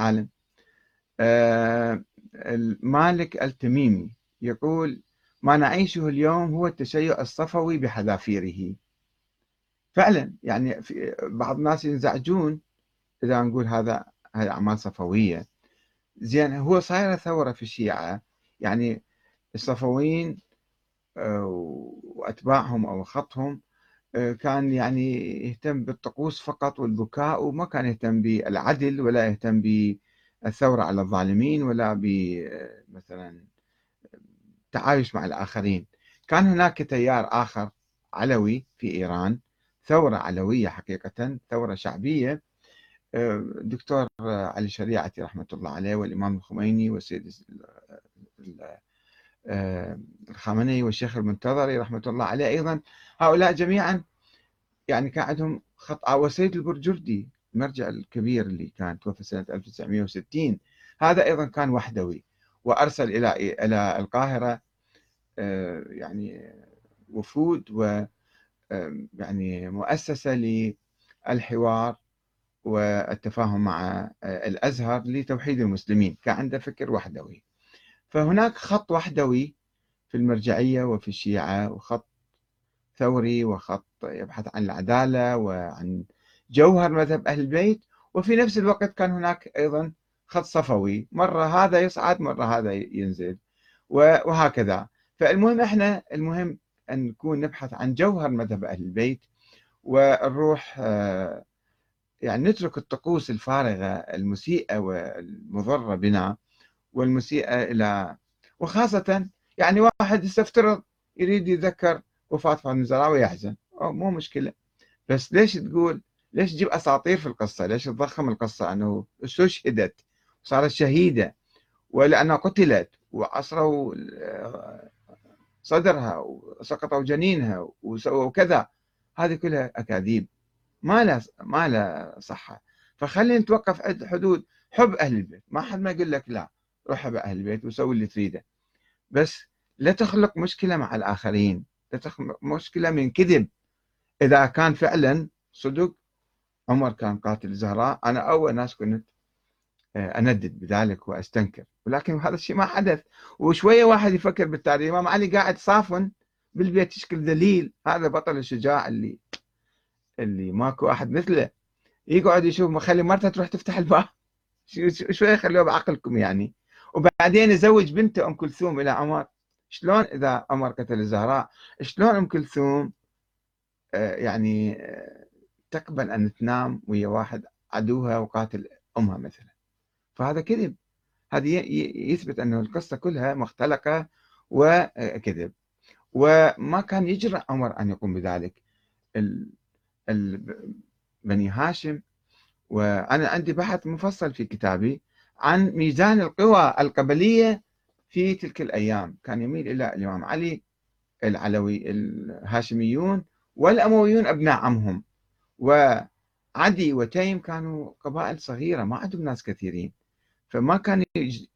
العالم آه، مالك التميمي يقول ما نعيشه اليوم هو التشيع الصفوي بحذافيره. فعلا يعني في بعض الناس ينزعجون إذا نقول هذا هذه أعمال صفوية. زين هو صايره ثورة في الشيعة. يعني الصفويين آه، وأتباعهم أو خطهم كان يعني يهتم بالطقوس فقط والبكاء وما كان يهتم بالعدل ولا يهتم بالثورة على الظالمين ولا ب مثلا التعايش مع الآخرين. كان هناك تيار آخر علوي في إيران ثورة علوية حقيقة ثورة شعبية. آه، دكتور علي شريعتي رحمة الله عليه والإمام الخميني والسيد آه، الخامنئي والشيخ المنتظري رحمة الله عليه أيضا. هؤلاء جميعا يعني كان عندهم خط آه، وسيد البرجردي المرجع الكبير اللي كان توفى سنة 1960 هذا أيضا كان وحدوي وأرسل إلى إلى القاهرة آه، يعني وفود و يعني مؤسسة للحوار والتفاهم مع الأزهر لتوحيد المسلمين. كان عنده فكر وحدوي. فهناك خط وحدوي في المرجعية وفي الشيعة وخط ثوري وخط يبحث عن العدالة وعن جوهر مذهب أهل البيت. وفي نفس الوقت كان هناك أيضا خط صفوي. مرة هذا يصعد مرة هذا ينزل وهكذا. فالمهم إحنا المهم أن نكون نبحث عن جوهر مذهب أهل البيت ونروح آه، يعني نترك الطقوس الفارغة المسيئة والمضرة بنا. والمسيئة إلى وخاصة يعني واحد يستفترض يريد يتذكر وفاة فاطمة الزهراء ويحزن. أو مو مشكلة. بس ليش تقول ليش تجيب أساطير في القصة؟ ليش تضخم القصة؟ أنه استشهدت صارت شهيدة. ولأنها قتلت وعصروا صدرها وسقطوا جنينها وسووا كذا. هذه كلها أكاذيب. ما لا ما لا صحة. فخلينا نتوقف عند حدود حب أهل البيت. ما حد ما يقول لك لا. روح بأهل البيت وسوي اللي تريده. بس لا تخلق مشكلة مع الآخرين لا تخلق مشكلة من كذب. إذا كان فعلا صدق عمر كان قاتل الزهراء أنا أول ناس كنت آه، أندد بذلك وأستنكر. ولكن هذا الشيء ما حدث. وشوية واحد يفكر بالتاريخ الإمام علي قاعد صافن بالبيت يشكل دليل؟ هذا بطل الشجاع اللي اللي ماكو أحد مثله. يقعد يشوف مخلي مرته تروح تفتح الباب. شوية خلوه بعقلكم يعني. وبعدين يزوج بنته أم كلثوم إلى عمر. شلون إذا عمر قتل الزهراء؟ شلون أم كلثوم آه، يعني آه، تقبل أن تنام ويا واحد عدوها وقاتل أمها مثلا؟ فهذا كذب. هذا يثبت أنه القصة كلها مختلقة وكذب. وما كان يجرأ عمر أن يقوم بذلك. ال... ال... بني هاشم وأنا عندي بحث مفصل في كتابي عن ميزان القوى القبلية في تلك الأيام. كان يميل إلى الإمام علي العلوي الهاشميون والأمويون أبناء عمهم. وعدي وتيم كانوا قبائل صغيرة ما عندهم ناس كثيرين. فما كانوا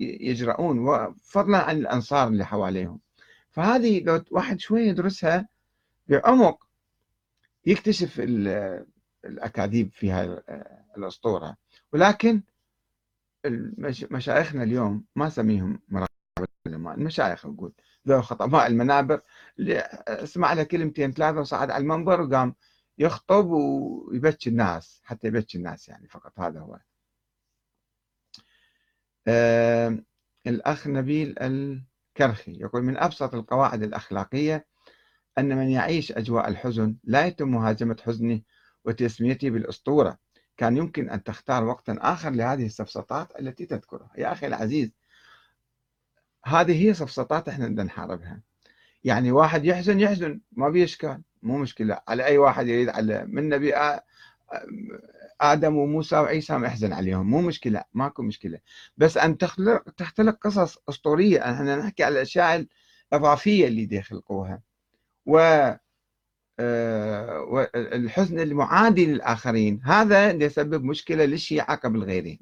يجرؤون فضلا عن الأنصار اللي حواليهم. فهذه لو واحد شوية يدرسها بعمق يكتشف الأكاذيب في هذه الأسطورة. ولكن مشايخنا اليوم ما سميهم مراقبة العلماء المشايخ نقول ذو خطباء المنابر اللي اسمع له كلمتين ثلاثة وصعد على المنبر وقام يخطب ويبكي الناس حتى يبكي الناس يعني فقط. هذا هو. آه الأخ نبيل الكرخي يقول من أبسط القواعد الأخلاقية أن من يعيش أجواء الحزن لا يتم مهاجمة حزنه وتسميته بالأسطورة. كان يمكن أن تختار وقتا آخر لهذه السفسطات التي تذكرها. يا أخي العزيز هذه هي سفسطات إحنا بدنا نحاربها. يعني واحد يحزن يحزن ما في إشكال مو مشكلة. على أي واحد يريد على من نبي آدم وموسى وعيسى ما يحزن عليهم. مو مشكلة ماكو مشكلة. بس أن تخلق تختلق قصص أسطورية. إحنا نحكي على الأشياء الإضافية اللي يخلقوها و الحزن المعادي للآخرين هذا يسبب مشكلة للشيعة قبل غيرهم.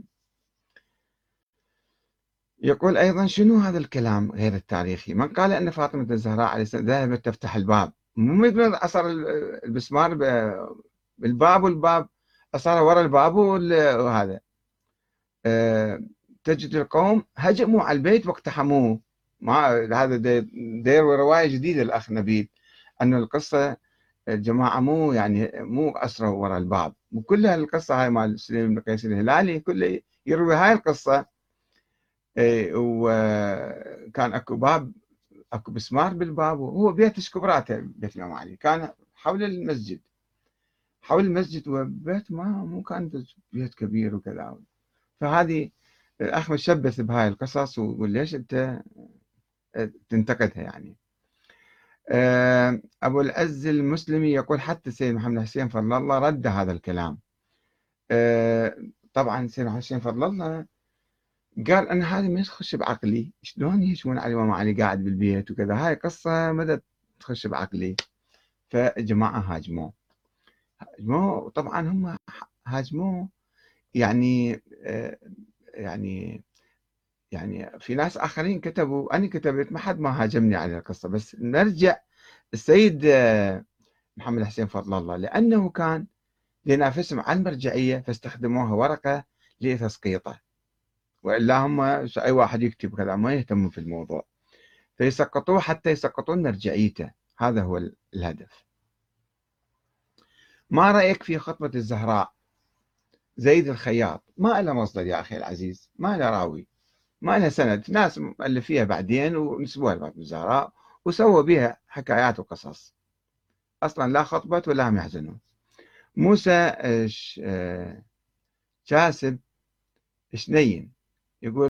يقول أيضا شنو هذا الكلام غير التاريخي؟ من قال أن فاطمة الزهراء عليه السلام ذهبت تفتح الباب. مو يقولون أصر المسمار بالباب والباب أصار وراء الباب وهذا. آه، تجد القوم هجموا على البيت واقتحموه. ما هذا دير رواية جديدة الأخ نبيل أن القصة الجماعة مو يعني مو أسروا وراء الباب وكلها القصة هاي مال سليم بن قيس الهلالي كله يروي هاي القصة. إيه، وكان أكو باب أكو مسمار بالباب وهو بيت شكبراته بيت الإمام علي. كان حول المسجد. حول المسجد وبيت ما مو كان بيت كبير وكذا. فهذه الأخ مشبث بهاي القصص وليش أنت تنتقدها يعني؟ آه، أبو العز المسلمي يقول حتى السيد محمد حسين فضل الله رد هذا الكلام. آه، طبعا السيد محمد حسين فضل الله قال أنا هذه ما تخش بعقلي. شلون يهجمون على الامام علي قاعد بالبيت وكذا؟ هاي قصة ما تخش بعقلي. فجماعة هاجموه. هاجموه طبعا هم هاجموه. يعني آه، يعني يعني في ناس آخرين كتبوا أنا كتبت ما حد ما هاجمني على القصة بس نرجع السيد آه، محمد حسين فضل الله لأنه كان ينافسهم على المرجعية فاستخدموها ورقة لتسقيطه. وإلا هم أي واحد يكتب كذا ما يهتمون في الموضوع. فيسقطوه حتى يسقطون مرجعيته. هذا هو الهدف. ما رأيك في خطبة الزهراء؟ زيد الخياط. ما له مصدر يا أخي العزيز ما له راوي. ما لها سند ناس مؤلفيها بعدين ونسبوها لفاطمه الزهراء وسووا بها حكايات وقصص. أصلا لا خطبت ولا هم يحزنون. موسى آه، آه، شاسب شنين يقول